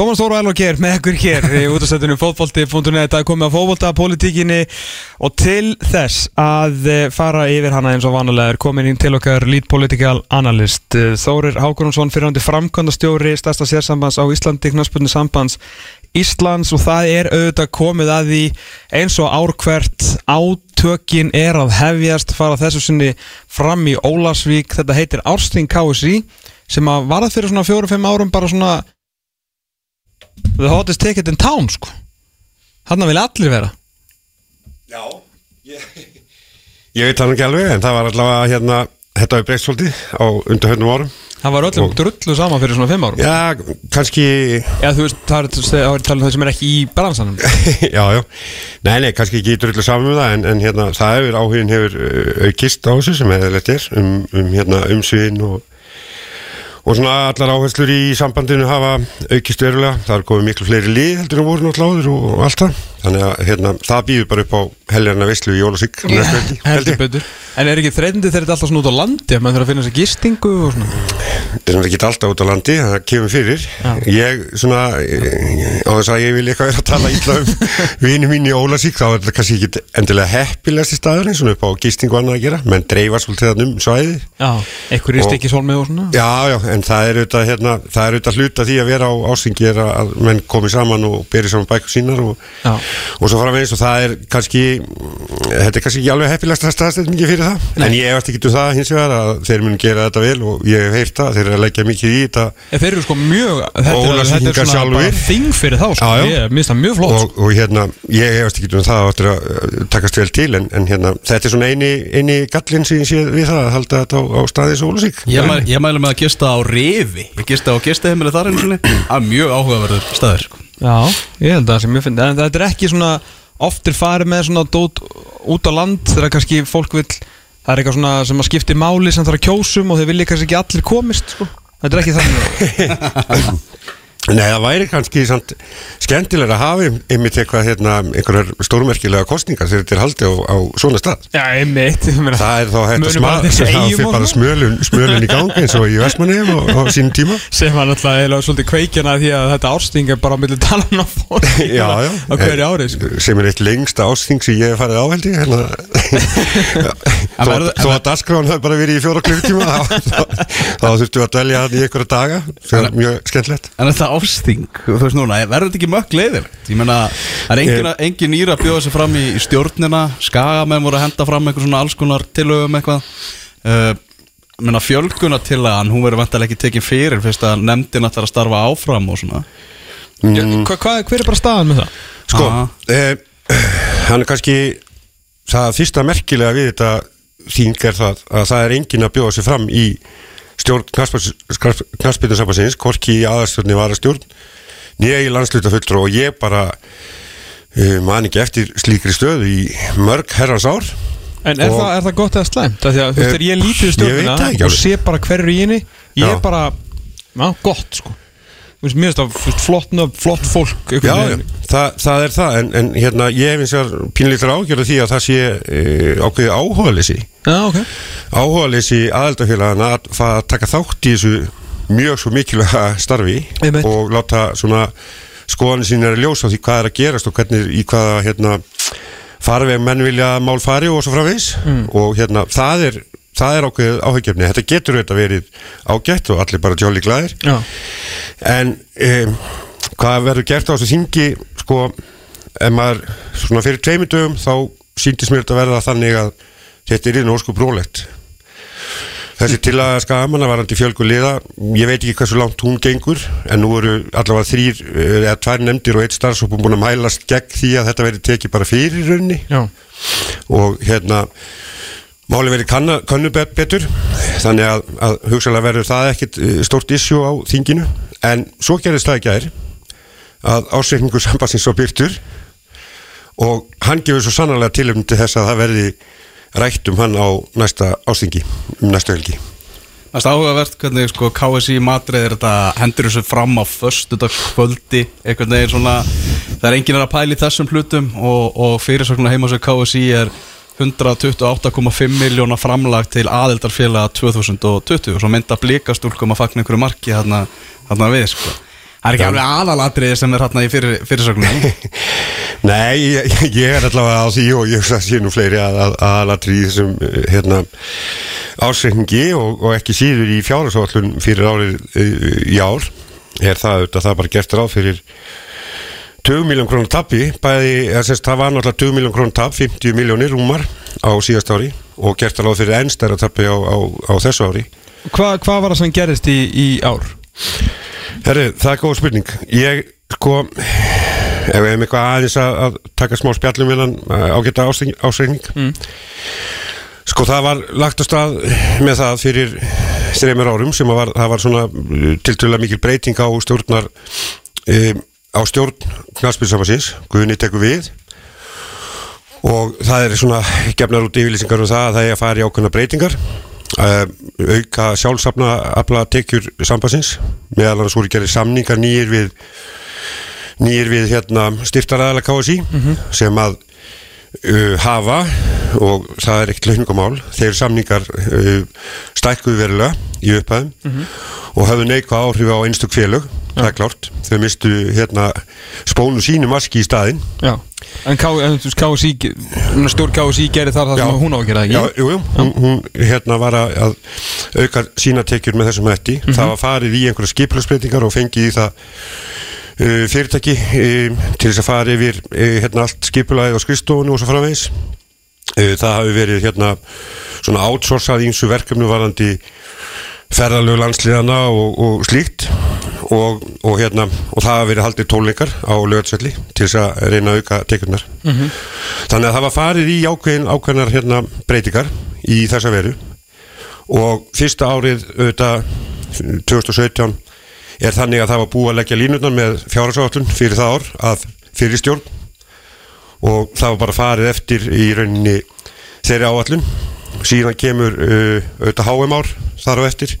Tómas Þóru Elvar Geir með ekkur hér í útastættinu fótbolti.net að komið á fótbolta, politíkinni og til þess að eh, fara yfir hana eins og vanalega er komin inn til okkar lead political analyst eh, Þórir Hákonunsson fyrirhandi framkvæmdastjóri stærsta sérsambands á Íslandi knarspunni sambands Íslands. Og það er auðvitað komið að því eins og árkvert átökin er að hefjast fara þessu sinni fram í Ólasvík þetta heitir Ársting KSI sem að varða fyrir svona fjóru-fimm árum bara svona the hottest ticket in town sko. Hann vil allir vera. Já Ég, ég veit það nú ekki alveg en það var allavega hérna Þetta var breyst svolítið á undir höfnum árum. Hann var öllum Og- drullu saman fyrir svona fimm árum. Já, kannski Já, þú veist, það er, það talað um það sem er ekki í bransanum. Já, já. Nei, nei, kannski ekki drullu saman um það en, en hérna, það hefur áhugin hefur uh, aukist á þessu sem eðalegt er um, um hérna, umsvinn og og svona allar áherslur í sambandinu hafa aukist verulega, það er komið miklu fleiri lið heldur en voru náttúrulega áður og, allt það. Þannig að hérna, það býður bara upp á helgarna veislu í Jólasík heldur betur En er ekki þreytandi þegar þetta er alltaf svona út á landi að maður þarf að finna sér gistingu og svona? Þetta er ekki alltaf út á landi það kemur fyrir. Já. ég svona á þess að ég vil eitthvað vera að tala illa um vini mín í Ólasík þá er þetta kannski ekki endilega heppilegast í staður eins og upp á gistingu annað að gera. Menn dreifa svolítið þarna um svæði Já, einhver í stikkisólmi og svona? Já, já, en það er auðvitað, hérna, er hluta því að vera á ástingi er að- að menn komi saman og beri saman bækur sínar og, og svo framvegis og það er kannski, þetta er kannski ekki alveg heppilegast að staðstætt mikið fyrir það, Nei. en ég efast ekki um það hins vegar að þeir mun gera þetta vel og ég hef heyrt það, þeir eru að leggja mikið í þetta En þeir eru sko mjög Þetta er, þetta er svona þing fyrir þá sko Já, já. Ég minnst það mjög flott og, og hérna, ég hefast ekki um það áttur að uh, takast vel til, en, en hérna, þetta er svona eini, eini gallin sem ég sé við það að halda þetta á, á staðis og ólusík. Ég, mæ, ég mælu með að gista á Rifi Ég gista á gistaheimili þar einu sinni að mjög áhugaverður staður sko. Já, ég held að það sem ég finn En þetta er ekki svona Oftir farið með svona dót út á land Þegar kannski fólk vill Það er eitthvað svona sem að skipti máli sem þarf að kjósum Og þeir vilja kannski ekki allir komist sko. Þetta er ekki þannig Nei, það væri kannski samt skemmtilega að hafa einmitt eitthvað hérna, einhverjar stórmerkilega kostningar þegar þetta er haldið á, á svona stað. Já, einmitt ég Það er þá hægt að og smölun, í gangi eins og í Vestmanniðum á, á sínum tíma. sem var náttúrulega svolítið kveikjana því að þetta ársting er bara á milli talan á fólk Já, já. á hverju ári sko. Sem er eitt lengsta ásting sem ég hef farið áhaldi. Hérna. En þó, að dagskráin hafi bara verið í fjóra klukkutíma, þá, þá, þá þurftum við að dvelja hann í einhverja daga. Það er mjög skemmtilegt. En þetta ásting, þú veist núna Verður þetta ekki mökk leiðilegt? Ég meina, það er engin, engin nýra að bjóða sig fram í, í stjórnina Skagamenn voru að henda fram einhver svona alls konar tilögum eitthvað uh, Ég meina, fjölgunatillagan Hún verður vantilega ekki tekin fyrir Fyrst að nefndin ætlar að starfa áfram og svona Já, hva, hva, hver er bara staðan með það? Sko, eh, hann er kannski það fyrsta merkilega við þetta þing er það að það er engin að bjóða sig fram í stjórn knarspilnarsambansins, hvorki í aðastjórni varastjórn, nýja í landsluta og ég bara uh, man ekki eftir slíkri stöðu í mörg herrans ár. En er, það, er það gott eða slæmt? Að þú veist, Eh, ég lítið ég veit stjórnina ekki og sé bara hver er í henni ég Já. er bara, já, gott sko. Mér finnst það flott flott fólk Já, það, það er það. En, en hérna, ég hef eins og pínlítur ágjörðu því að það sé uh, ákveðið áhugalesi Já, ok. Áhugalesi aðeldafélagana að að taka þátt í þessu mjög svo mikilvæga starfi Einmitt. og láta svona skoðanir sín er að ljósa því hvað er að gerast og hvernig í hvaða hérna, farveg menn vilja mál fari og svo framvegis. Mm. og hérna það er það er ákveðið áhugjefni, þetta getur auðvitað verið ágætt og allir bara tjóli glæðir Já, en um, hvað verður gert á þessu þingi? Sko, ef maður svona fyrir tveimur dögum þá síndist mér þetta verða þannig að þetta er í nósku brólegt þessi til að skaman að varandi fjölgu liða ég veit ekki hversu langt hún gengur en nú eru allavega þrýr eh, eða tvær nefndir og eitt starfsópum búin að mælast gegn því að þetta verði tekið bara fyrir raunni já, og hérna máli verið kannu bet, betur. Þannig að, að hugsalega verður það ekkit eh, stórt issue á þinginu. En svo gerist það ekki aðeir að ásreikningur sambansins svo byrtur og hann gefur svo sannarlega tilum til þess að það verði rætt um hann á næsta ástingi um næsta helgi Það er áhugavert hvernig sko, KSI matreðir þetta hendur þessu fram á föstudagskvöldi einhvern veginn svona það er enginn að pæla í þessum hlutum og, og fyrirsögnar heima sem KSI er 128,5 miljóna framlag til aðeldarfélaga 2020 og svo mynda blikastúlkum að fagna einhverju marki þarna við sko. Það er ekki alveg aðalatriði sem er hérna í fyrir, fyrirsögnum Nei, ég, ég er allavega á því og ég hugsa að sé nú fleiri að, að, aðalatri í þessum eh, hérna, ásreikningi og, og ekki síður í fjárhásvallun fyrir árið uh, í ár er það auðvitað það er bara gert ráð fyrir 20 miljón krónur tappi bæði, eða sérst það var náttúrulega 20 miljón krónur tapp 50 miljónir rúmar á síðast ári og gert ráð fyrir ennstæra tappi á, á, á þessu ári Hva, Hvað var það sem gerist í, í ár? Herri, það er góð spurning. Ég, sko ef við hefum eitthvað aðeins að, að taka smá spjallum við hann ágæta ásreikning Mm. Sko það var lagt á stað með það fyrir þreymur árum sem var, það var svona tiltölulega mikil breyting á stjórnar e, á stjórn knallspilsamansins, Guðni tekur við. Og það er svona gefnar út yfirlýsingar um það að það er að fara í ákveðna breytingar auka sjálfsafna afla tekjur sambansins meðal annars voru gerði samningar nýjir við nýjir við hérna stiftaræðala KSI sem að uh, hafa og það er ekkert launungumál þeir samningar uh, stækkuðu verulega í upphæðum og hafðu neikvað áhrif á einstök félög það er klárt, þau mistu hérna spónu sínu maski í staðinn. Já. En KSI, stjórn KSI gerir þar það Já. sem hún á að gera, Já, jú, jú, hún, hún hérna var að auka sína tekjur með þessum hætti. Það var farið í einhverja skiplagsbreytingar og fengið í það uh, fyrirtæki uh, til þess að fara yfir uh, hérna allt skipulagið á skrifstofunni og svo framvegis. Uh, það hafi verið hérna svona outsourcað ímsu verkefnu varandi ferðalög landsliðana og, og slíkt. Og, og hérna og það hafi verið haldið tónleikar á lögatsvelli til þess að reyna að auka tekjurnar. Þannig að það var farið í ákveðin ákveðnar hérna breytingar í þessa veru. Og fyrsta árið auðvitað 2017 er þannig að það var búið að leggja línutnar með fjárhagsáallun fyrir það ár að fyrir stjórn. Og það var bara farið eftir í rauninni þeirri áallun síðan kemur uh, auðvitað HM ár þar á eftir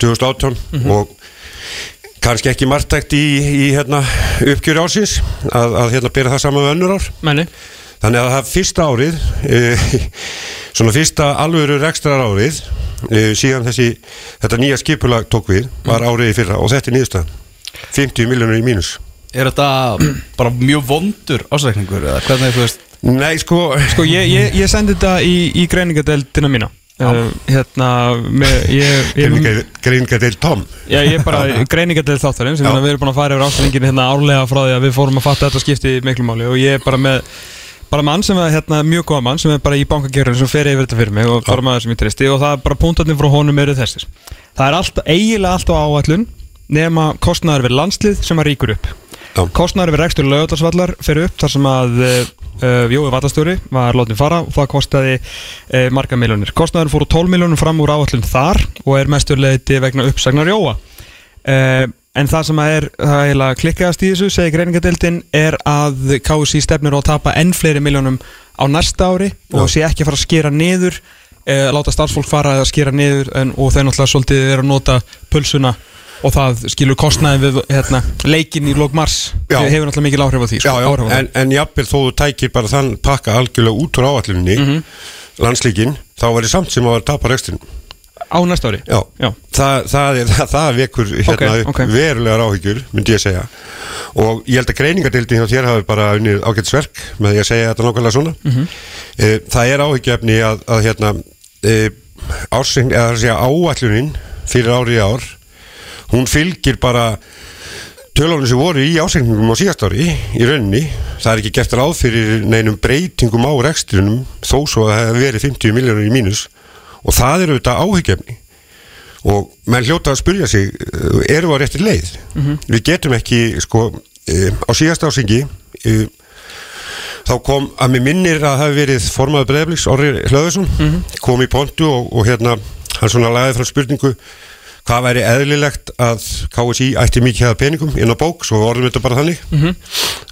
2018 og kannski ekki margtækt í, í hérna, uppgjöri ásins að, að hérna bera það saman með önnur ár Menni Þannig að það fyrsta árið, e, svona fyrsta alvöru rekstrar árið, e, síðan þessi, þetta nýja skipulag tók við, var árið í fyrra og þetta er nýðustan. 50 miljónur í mínus. Er þetta bara mjög vondur ásreikningur eða hvernig þú veist? Nei, sko, Sko, ég, ég, ég sendi þetta í, í greiningadeildina mína. Uh, Hérna, með, ég, ég, greininga til Tom. Já, ég er bara greiningadeild þáttarins Já. Við erum búin að fara yfir ásendingin hérna árlega frá því að við fórum að fatta þetta skipti miklu máli og ég er bara með bara mann sem er hérna, mjög góða mann sem er bara í bankagerðin sem fer yfir þetta fyrir mig og bara maður sem ég tristi og það er bara punktarnir frá honum eru þessir. Það er alltaf, eiginlega alltaf áætlun nema kostnæður við landslið sem að ríkur upp Já. kostnæður við rekstur lögutarsvallar fyrir upp þar sem að uh, Jói Vatastjóri var látið fara og það kostaði uh, marga miljónir kostnæður fóru 12 miljónum fram úr áætlun þar og er mesturleiti vegna uppsagnar Jóa uh, en það sem að er það er eiginlega klikkaðast í þessu segir greiningadeildin er að KSI stefnir á að tapa enn fleiri miljónum á næsta ári og Já. sé ekki að fara að skera niður láta starfsfólk fara að skera niður en, og þau náttúrulega svolítið er að nota pulsuna og það skilur kostnaði við hérna, leikin í lók mars Já. hefur náttúrulega mikil áhrif á því sko, Já, já, á en, en jafnvel þó þú tækir bara þann pakka algjörlega út úr áallunni, mm landslíkin, þá það samt sem að tapa rekstin. á næsta ári Já, Já. Það, það, er, það, það vekur hérna Ok, upp ok. verulegar áhyggjur, myndi ég segja og ég held að greiningadeildin hjá þér hafi bara unnið ágættisverk með því að segja þetta nákvæmlega svona Mhm. e, Það er áhyggjefni að, að hérna e, ársing, eða segja áallunin fyrir ári í ár hún fylgir bara tölunum sem voru í ásendingum á síðast ári í rauninni, það er ekki gert ráð fyrir neinum breytingum á rekstrinum þó svo að það hefur verið 50 miljónur í mínus. Og það eru þetta áhyggjefni og menn hljóta að spyrja sig eh, eru á réttir leið? Við getum ekki sko e, á síðast ásengi e, þá kom að mér minnir að það hafi verið formaður breyfliks Orri Hlöðursson kom í pontu og, og hérna hann svona lagði frá spurningu hvað væri eðlilegt að KSI ætti mikið að peningum inn á bók? Svo orðum þetta bara þannig. Mhm.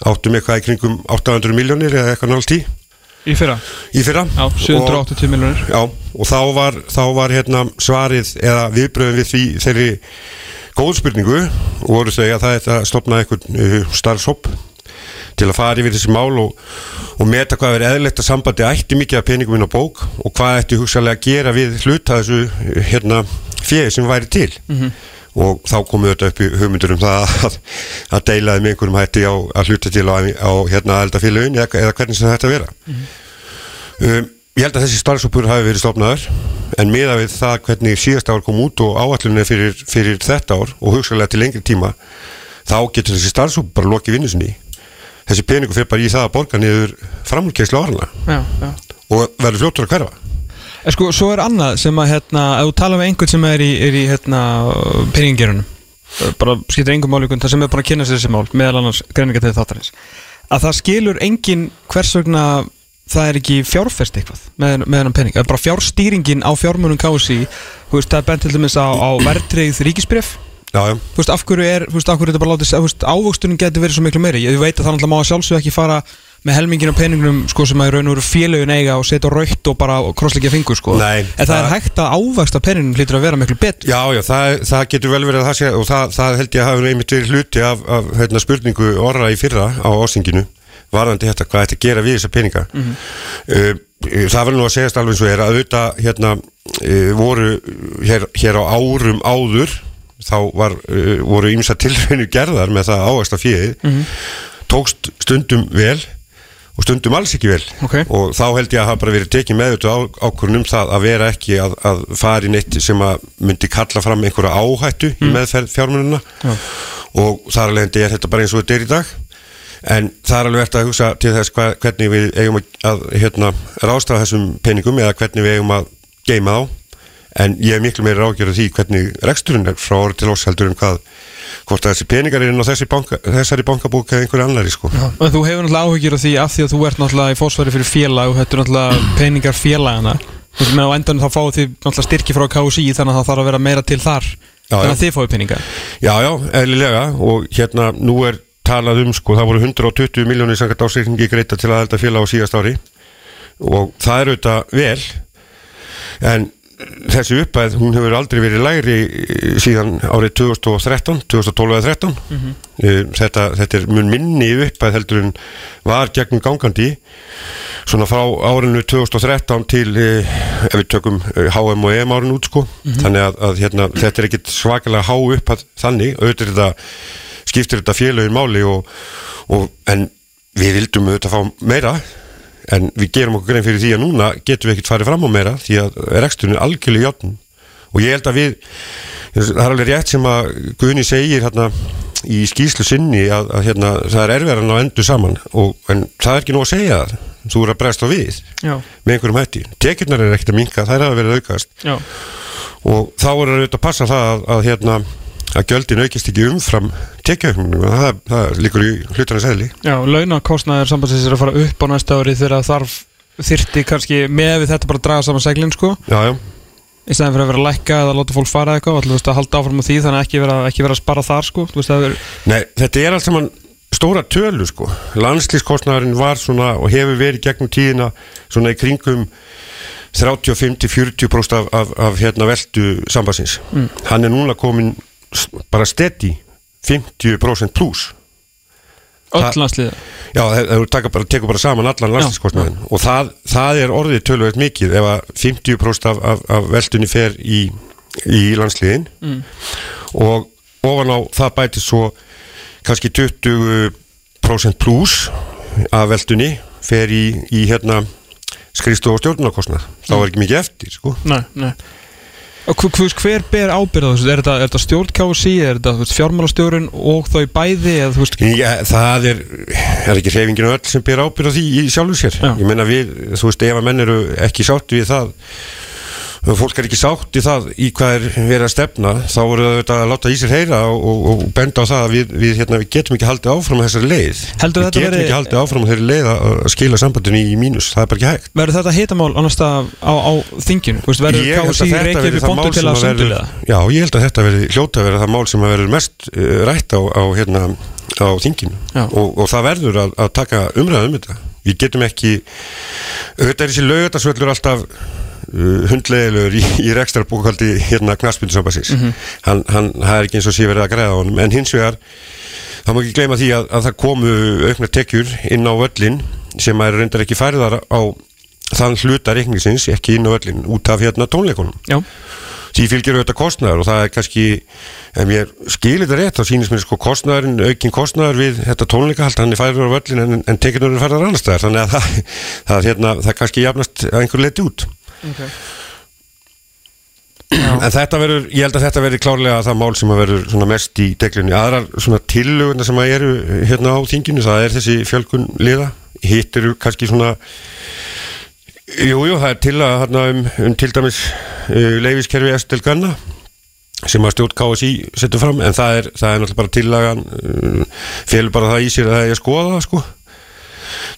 áttum eitthvað í kringum 800 miljónir eða eitthvað nált í. Í fyrra? Í fyrra. Já, 780 miljonir Já, og þá var, þá var hérna svarið eða viðbröðum við því þeirri góð spurningu og voru þau að það er að stopna einhvern uh, starfshopp til að fara yfir þessi mál og, og meta hvað verið eðlilegt að sambandi ætti mikið af peningum inn á bók og hvað ætti hugsalega að gera við hluta þessu uh, hérna fjöði sem væri til. Og þá komið þetta upp í hugmyndur um það að, að deilaði með einhverjum hætti á að hluta til á, á hérna aðeldafélagin eða, eða hvernig sem þetta vera. Um, ég held að þessi starfsópur hafi verið stofnaður en miða við það hvernig síðast ár kom út og áallunni fyrir, fyrir þetta ár og hugsalega til lengri tíma þá getur þessi starfsópur bara lokið vinnu sinni þessi peningu fyrir bara í það að borga niður Já, já. Og verður fljóttur að hverfa En sko, svo er annað sem að, hérna, ef þú tala með einhvern sem er í, er í hérna, peningingerunum, bara skiptir engum máli það sem er bara að kynna sér þessi mál, meðal annars greininga til þáttarins, að það skilur engin hvers vegna það er ekki fjárfest eitthvað með, með hennan pening, það er bara fjárstýringin á fjármunum kási, þú veist, það er bent til dæmis á, á verðtreyð ríkisbref, Já, já, þú veist, af hverju er, þú veist, af hverju er þetta bara látið, þú veist, ávöxtunin getur verið svo miklu meiri, ég veit að það náttúrulega má að sjálfsög ekki fara með helmingin á peningnum sko sem að raun og veru félögin eiga og setja raukt og bara krossleikja fingur sko. Nei, en það, það- er hægt að ávexta peningnum hlýtur að vera miklu betur. Já, já það, það getur vel verið að það sé og það, það held ég að hafa einmitt verið hluti af, af hérna, spurningu orra í fyrra á ásinginu varðandi þetta, hvað þetta gera við þessa peninga. Uh, það verður nú að segjast alveg eins og er að auðvitað hérna uh, voru hér, hér á árum áður þá var, voru ýmsa tilraunir gerðar með það ávægsta fíði tókst stundum vel og stundum alls ekki vel. Ok. og þá held ég að hafa bara verið tekið með þetta ákvörnum það að vera ekki að, að fara í neitt sem að myndi kalla fram einhverja áhættu í meðferð fjármununa Já. og þar alveg er þetta bara eins og þetta er í dag. En það er alveg verið að hugsa til þess hva, hvernig við eigum að, að hérna, rástafa þessum peningum eða hvernig við eigum að geima þá en ég er miklu meira ágjörð því hvernig reksturinn er frá orð til oss heldur um hvað hvort að þessi peningar er inn á þessi banka, þessari bankabúk eða einhverju annari sko. En þú hefur náttúrulega áhyggjur af því af því að þú ert náttúrulega í fósfæri fyrir félag og þetta er náttúrulega peningar félagana á endanum þá fáið þið náttúrulega styrki frá KSI þannig að það þarf að vera meira til þar. Já, þannig já. að þið fáið peninga Já, já, eðlilega. Og hérna nú er talað um sko, það voru 120 miljónir sangat ásreikningi greita til að elda félag á síðast ári. Og það er auðvitað vel. En þessi uppæð, hún hefur aldrei verið lægri eh, síðan árið 2013 2012 eða 13 Eh, þetta, þetta er mun minni uppæð heldur en var gegnum gangandi svona frá árinu 2013 til eh, ef við tökum HM og EM árinu út sko. Þannig að, að hérna, þetta er ekkit svakalega há uppæð þannig, auðvitað þetta skiptir þetta félögin máli og, og, en við vildum auðvitað fá meira en við gerum okkur grein fyrir því að núna getum við ekkert farið fram á meira því að reksturinn er algjörlega játn og ég held að við það er alveg rétt sem að Guðni segir hérna í skýslu sinni að, að hérna, það er erfiðan að endur saman og, en það er ekki nú að segja það þú er að bregst á við já, með einhverjum hætti. Tekjurnar er ekkert að minka, hafa verið að aukast. Já, og þá er auðvitað að passa það að, að hérna að gjöldin aukist ekki umfram tekjauðnum það, það líkur í hlutarnas eðli. Já launakostnaður sambandsins er að fara upp á næsta ári þegar þarf þyrti kannski með við þetta bara að draga saman seglinn sko. Já, já, í stæðan fyrir að vera að lækka eða láta fólk fara eitthvað þú veist að halda áfram á því þannig að ekki vera, ekki vera að spara þar sko. Veist að er Nei, þetta er allt saman stóra tölu sko. Landslýskostnæðurinn var svona og hefur verið gegnum tíðina svona í kringum 35-40% af, af, af hérna veldu sambansins. Hann er núna komin bara steady 50% pluss. öll landsliða Já, það tekur bara saman allan landslýskostnæðin og það, það er orðið tölvöld mikið ef að 50% af, af, af veldunni fer í, í landslýðin Mm. og ofan á það bæti svo kannski 20% pluss af veldunni fer í, í hérna skristu og stjórnarkostnað. Þá er ekki mikið eftir sko. Nei, nei hver, hver, ber ábyrða þessu? Er þetta, þetta stjórn KSI, er þetta fjármálastjórun og þau bæði eða Já, það er, er ekki hreyfingin öll sem ber ábyrð á því í sjálfu sér Já. ég meina við, þú veist, ef að menn eru ekki sátt við það fólk er ekki sátt í það í hvað er verið að stefna þá voru það auðvitað að láta í sér heyra og, og, og benda á það að við, við, hérna, við getum ekki haldið áfram þessari leið. Heldur við þetta getum veri- ekki haldið áfram þeirri leið að skila sambandinu í mínus, það er bara ekki hægt. Verður þetta hitamál annars stað á, á þinginu? Verður KSI þetta reykja við það mál til að verður- sundulega? Já, ég held að þetta verði hljóta að vera það mál sem verður mest uh, rætt á, á, hérna, á þinginu. Og, og það verður að, að taka umræðu um þetta. Við getum ekki auðvitað er þessi lögutarsvöllur alltaf hundlegilegur í, í rekstrarbúkaldi hérna knaspindusambassins Mhm. hann, hann, það er ekki eins og sé verið að græða honum. En hins vegar það má ekki gleyma því að, að það komu auknar tekjur inn á völlin sem er reyndar ekki færðar á þann hluta reikningsins ekki inn á völlin út af hérna tónleikunum. Já, því fylgir auðvitað kostnæður og það er kannski ef ég skilir þetta rétt þá sýnist mér sko kostnæðurinn aukinn kostnæður við þetta tónleikahald hann er færir á völlin en, en tekinur er færir annar staðar. Þannig að það, það, hérna, það kannski jafnast einhver leiti út okay. en þetta verður, ég held að þetta verður klárlega það mál sem verður mest í deglunni aðrar svona tillöguna sem að eru hérna á þinginu, það er þessi fjölkun liða, hitt eru kannski svona Jú, jú, það er til að hérna, um, um til dæmis uh, leifiskerfi Estel Ganna sem að stjórn KSI setur fram en það er, það er náttúrulega bara tillagan uh, félur bara það í sér að það er að skoða sko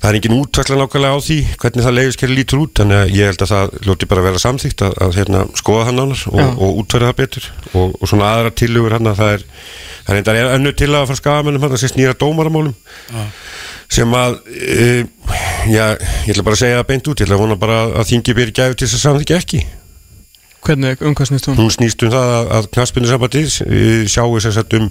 það er engin útværslega nákvæmlega á því hvernig það leifiskerfi lítur út þannig að ég held að það lóti bara vera samþýgt að, að hérna, skoða það nánar og, Já. og útværa það betur. Og, og svona aðra tillögur hann að það er það er enda önnu til að fara skagamennum hann að sé snýra dómaramálum. Sem að e, já, ég ætla bara að segja það beint út ég ætla að vona bara að þingi byrja gæfi til þess að samþykja ekki. Hvernig, um hvað snýst hún? hún snýst um það að, að knaspinu sambandið sjáu sem sagt um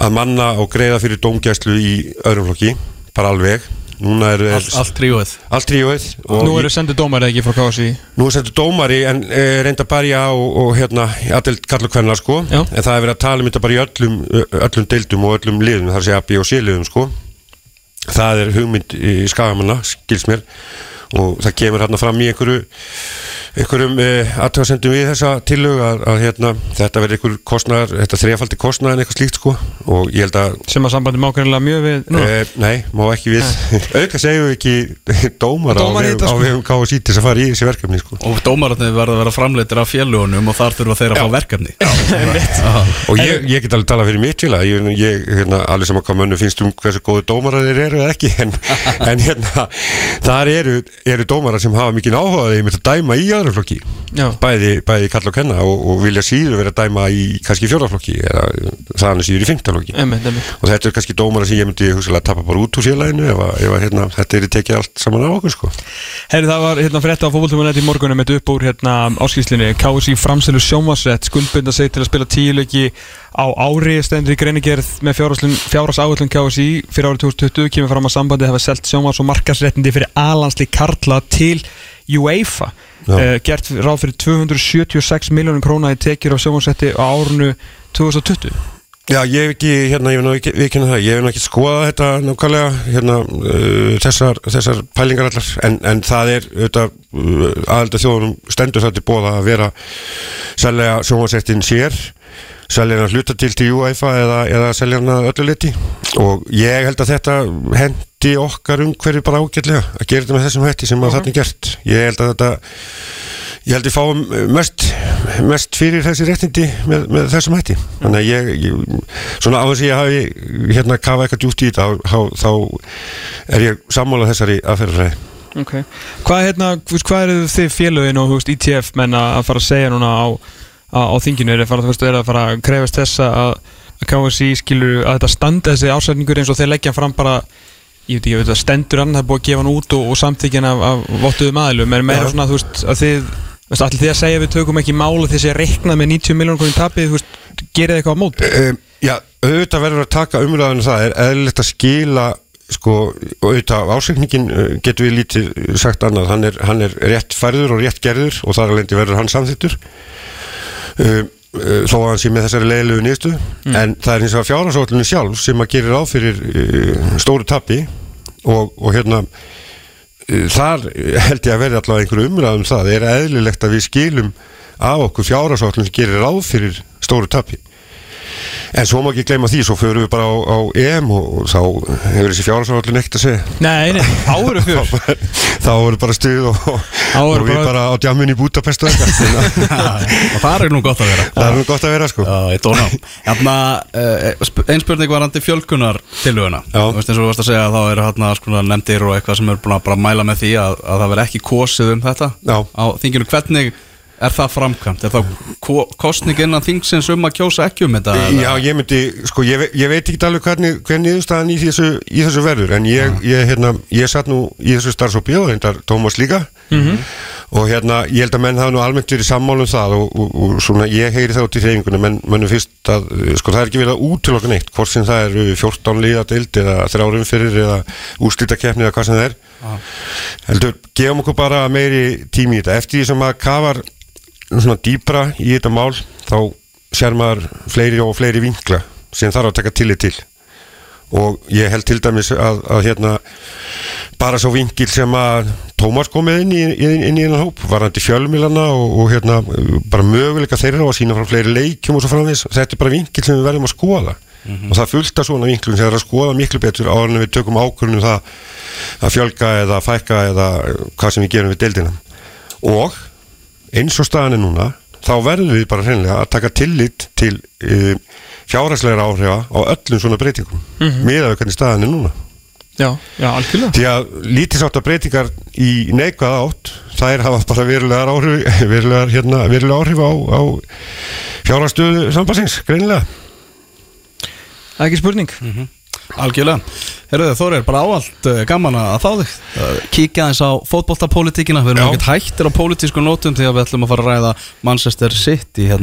að manna og greiða fyrir dómgæslu í öðrum flokki, bara alveg núna er Allt, allt tríóið. Allt tríóið og Nú eru sendið dómar ekki frá KSI Nú er þetta dómari en e, reynda bara já og, og hérna aðdelt kallu hvernig sko. Já. en það er verið að tala um þetta bara í öllum öllum deildum og öllum liðum þar sé að B og C liðum sko. Það er hugmynd í skagamanna skils mér. Og það kemur hérna fram í einhverju einhverjum e, aðtöðasendum við þessa tillög að, að hérna, þetta verður einhver kostnaðar, þetta þrejafaldi kostnaðar en eitthvað slíkt sko. Og ég held að sem að sambandi má greinilega mjög við nú. e, nei, má ekki við. Auka segjum við ekki dómara Dómar í á á sko. KSI til þess að fara í þessi verkefni sko. Og dómararnir verða að vera framleitir af fjölugunum og þar þurfa þeir að fá verkefni. Og ég, ég get alveg talað fyrir mitt félag ég, ég hérna, alveg saman hvað mönnu finnst um hversu góðu dómarar eru eða ekki en, en hérna, þar eru, eru dómarar sem hafa mikið áhugaði með að dæma í aðra flokki Já. bæði, bæði kalla og kenna og, og vilja síður vera að dæma í kannski fjóraflokki eða þannig síður í einmitt. og þetta er kannski dómarar sem ég myndi hugsalega að tappa bara út úr félaginu ef, að- ef að, hérna, þetta er tekið allt saman á okkur sko. Herri, það var hérna frétta á fótboltumanett í morgunum með upp úr hérna áskýslinni KSI framselu sjómasett skuldbynda sig til að spila tíuleiki á ári stendur í greinigerð með fjárhás áhullum KSI fyrir árið 2020 kemur fram að sambandi hafa selt sjómas og markasréttindi fyrir alansli Karla til UEFA uh, gert ráð fyrir 276 miljónum króna í tekjur á sjómasetti á árunu 2020 Já, ég hef ekki, hérna, ég hef nú ekki, skoðað þetta nákvæmlega, hérna, uh, þessar, þessar pælingar allar, en, en það er, auðvitað, uh, aðelda þjóðunum stendur til bóða að vera sællega sjónvasettin sér, selja hann hluta til til UEFA eða, eða selja hann að öllu liti og ég held að þetta hendi okkar um hverju bara ágætlega að gera þetta með þessum hætti sem að þetta er gert. Ég held að þetta, ég held ég fáum mest, mest fyrir þessi réttindi með, með þessum hætti þannig að ég, ég svona á þess að ég hafi hérna kafa eitthvað djúpt í þetta þá, er ég sammálað þessari aðferðarfræði Okay. Hvað, hérna, hvað eru þið félögin og ITF menn að að fara að segja núna á, á, þinginu? Er að fara, að fara að krefast þess að, að KSI skilur að þetta standa þessi ásætningur eins og þeir leggja fram bara ég veit ekki, að stendur hann, það er búið að gefa hann út og, og samþykjan af, af vottuðum aðilum. Er meira Já. svona, þú veist, að þið allir þið að segja við tökum ekki mála þessi reiknað með 90 miljónum konum tapið, þú veist, gerið þið eitthvað á móti? Um, Já, auðvitað verður að taka umræðan um það. Er eðlilegt að skila sko, auðvitað ásækningin uh, getur við lítið sagt annað. Hann er, hann er rétt færður og rétt gerður og þar alveg verður hann samþýttur uh, þó að hann sé með þessari leiðilegu nýstu en það er eins og fjárhagsótlunni sjálf sem að gerir á fyrir uh, stóru tappi og, og hérna uh, þar held ég að verði allavega einhverju umræðum það, er eðlilegt að við skilum af okkur fjárhagsótlun sem gerir ráð fyrir stóru tappi en svo má ekki gleyma því, svo förum við bara á, á EM og, og þá hefur þessi fjárhagsótlun ekkert að segja. Nei, nei, áður fjör. Þá voru bara stuð og, Þá og við bara- á djamin í Budapest og eitthvað Og það er nú gott að vera. Það er nú gott að vera sko. Já, ég dóna Hérna, uh, ein spurning var hann til fjölkunar tilhuguna Já. Þú veist eins og þú varst að segja að þá eru hérna sko nefndir og eitthvað sem eru búin að bara mæla með því að, að það verði ekki kosið um þetta Já. á þinginu. Hvernig er það framkvæmt? Er það ko- kosning innan þingsins um að kjósa ekki um þetta? Já, ég myndi, sko, ég, ég veit ekki alveg hvernig, hvernig niðurstaðan í þessu, í þessu verður en ég, ég, hérna, ég satt nú í þessu starfsópi og reyndar Tómas líka. Og hérna, ég held að menn hafa nú almennt verið sammála um það og, og, og svona, ég heyri það út í hreyfingunum menn mönnum fyrst að, sko, það er ekki verið að útiloka neitt, hvort sem það eru 14 liða dild eða þrjárum fyrir eða úrslitakeppni eða hvað sem það er. Heldur, gefum okkur bara meiri tími í þetta. Eftir því sem að kafar svona dýpra í þetta mál þá sér maður fleiri og fleiri vinkla sem þarf að taka tillit til. Og ég held til dæmis að, að hérna bara svo vinkil sem að Tómas komið inn í, inn, í hennan hóp varandi fjölmilana og, og hérna bara möguleika þeirra á að sína frá fleiri leikjum og svo framvegis, þetta er bara vinkil sem við verðum að skoða. Og það fylgta svona vinklum sem er að skoða miklu betur áður en við tökum ákvörðunum það að fjölga eða fækka eða hvað sem við gerum við deildina. Og eins og staðan er núna þá verðum við bara hreinlega að taka tillit til uh, fjárhagslegra áhrifa á öllum svona breytingum mm -hmm. með að við hvernig staðan er núna. Já, já, algjörlega. Því að lítisáttar breytingar í neikvæða átt þær hafa bara verulegar áhrif verulegar, hérna, verulegar áhrif á, á fjárhagsstöðu sambansins greinilega. Það er ekki spurning Algjörlega. Herruðu Þórir, bara áallt uh, gaman að fá þig. Uh, Kíkja eins á fótboltapólitíkina Við erum ekkert hættir á pólitísku nótum Því að við ætlum að fara að ræða Manchester City hérna